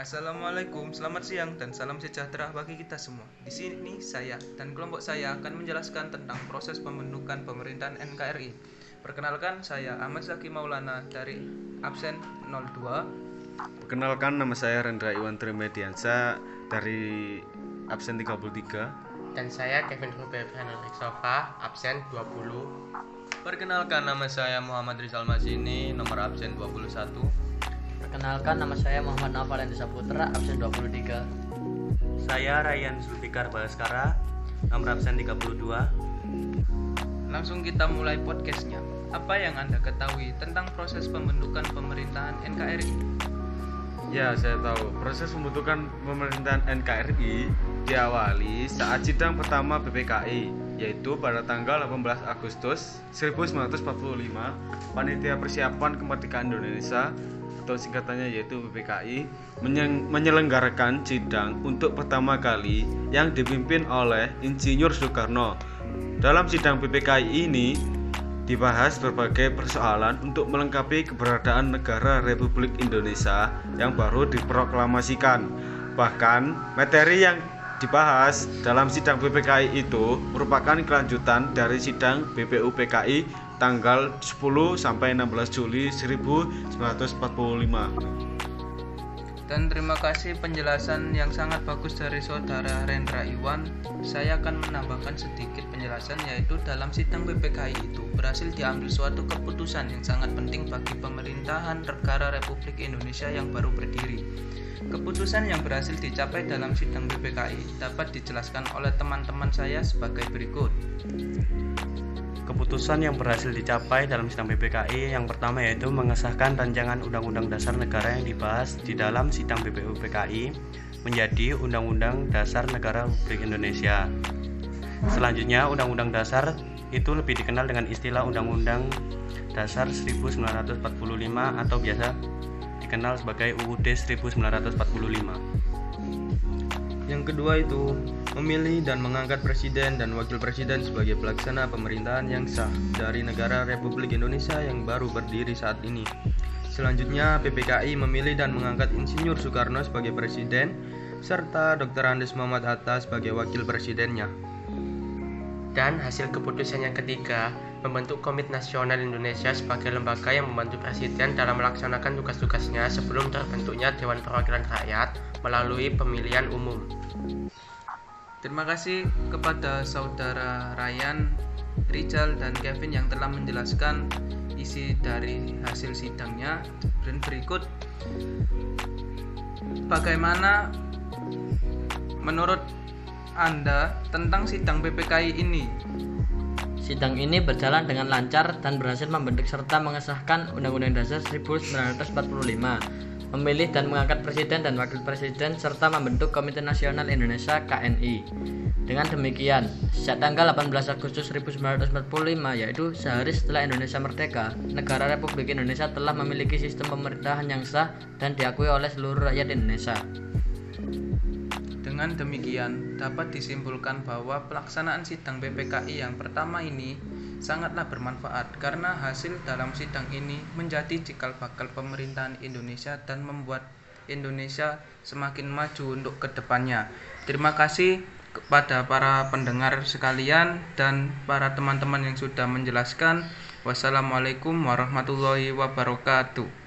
Assalamualaikum, selamat siang dan salam sejahtera bagi kita semua. Di sini saya dan kelompok saya akan menjelaskan tentang proses pembentukan pemerintahan NKRI. Perkenalkan, saya Ahmad Zaki Maulana dari absen 02. Perkenalkan nama saya Rendra Iwan Trimediansa dari absen 33. Dan saya Kevin Henrik Sofa, absen 20. Perkenalkan, nama saya Muhammad Rizal Masini, nomor absen 21. Perkenalkan nama saya Muhammad Naufal Endesa Putra, absen 23. Saya Ryan Zulfikar Balaskara, nomor absen 32. Langsung kita mulai podcastnya. Apa yang Anda ketahui tentang proses pembentukan pemerintahan NKRI? Ya, saya tahu. Proses pembentukan pemerintahan NKRI diawali saat sidang pertama PPKI, yaitu pada tanggal 18 Agustus 1945, Panitia Persiapan Kemerdekaan Indonesia atau singkatannya yaitu PPKI menyelenggarakan sidang untuk pertama kali yang dipimpin oleh Insinyur Soekarno. Dalam sidang PPKI ini dibahas berbagai persoalan untuk melengkapi keberadaan negara Republik Indonesia yang baru diproklamasikan. Bahkan materi yang dibahas dalam sidang PPKI itu merupakan kelanjutan dari sidang BPUPKI tanggal 10 sampai 16 Juli 1945. Dan terima kasih penjelasan yang sangat bagus dari saudara Rendra Iwan. Saya akan menambahkan sedikit penjelasan yaitu dalam sidang PPKI itu berhasil diambil suatu keputusan yang sangat penting bagi pemerintahan negara Republik Indonesia yang baru berdiri. Keputusan yang berhasil dicapai dalam sidang PPKI dapat dijelaskan oleh teman-teman saya sebagai berikut. Keputusan yang berhasil dicapai dalam sidang PPKI yang pertama yaitu mengesahkan rancangan Undang-Undang Dasar Negara yang dibahas di dalam sidang PPUPKI menjadi Undang-Undang Dasar Negara Republik Indonesia. Selanjutnya, Undang-Undang Dasar itu lebih dikenal dengan istilah Undang-Undang Dasar 1945 atau biasa dikenal sebagai UUD 1945. Yang kedua itu memilih dan mengangkat presiden dan wakil presiden sebagai pelaksana pemerintahan yang sah dari negara Republik Indonesia yang baru berdiri saat ini. Selanjutnya, PPKI memilih dan mengangkat Insinyur Soekarno sebagai presiden serta Dr. Andes Muhammad Hatta sebagai wakil presidennya. Dan hasil keputusan yang ketiga, membentuk Komite Nasional Indonesia sebagai lembaga yang membantu presiden dalam melaksanakan tugas-tugasnya sebelum terbentuknya Dewan Perwakilan Rakyat melalui pemilihan umum. Terima kasih kepada saudara Ryan, Rizal, dan Kevin yang telah menjelaskan isi dari hasil sidangnya. Dan berikut, bagaimana menurut Anda tentang sidang PPKI ini? Sidang ini berjalan dengan lancar dan berhasil membentuk serta mengesahkan Undang-Undang Dasar 1945, memilih dan mengangkat presiden dan wakil presiden serta membentuk Komite Nasional Indonesia KNI. Dengan demikian, sejak tanggal 18 Agustus 1945 yaitu sehari setelah Indonesia merdeka, negara Republik Indonesia telah memiliki sistem pemerintahan yang sah dan diakui oleh seluruh rakyat Indonesia. Dengan demikian, dapat disimpulkan bahwa pelaksanaan sidang PPKI yang pertama ini sangatlah bermanfaat karena hasil dalam sidang ini menjadi cikal bakal pemerintahan Indonesia dan membuat Indonesia semakin maju untuk ke depannya. Terima kasih kepada para pendengar sekalian dan para teman-teman yang sudah menjelaskan. Wassalamualaikum warahmatullahi wabarakatuh.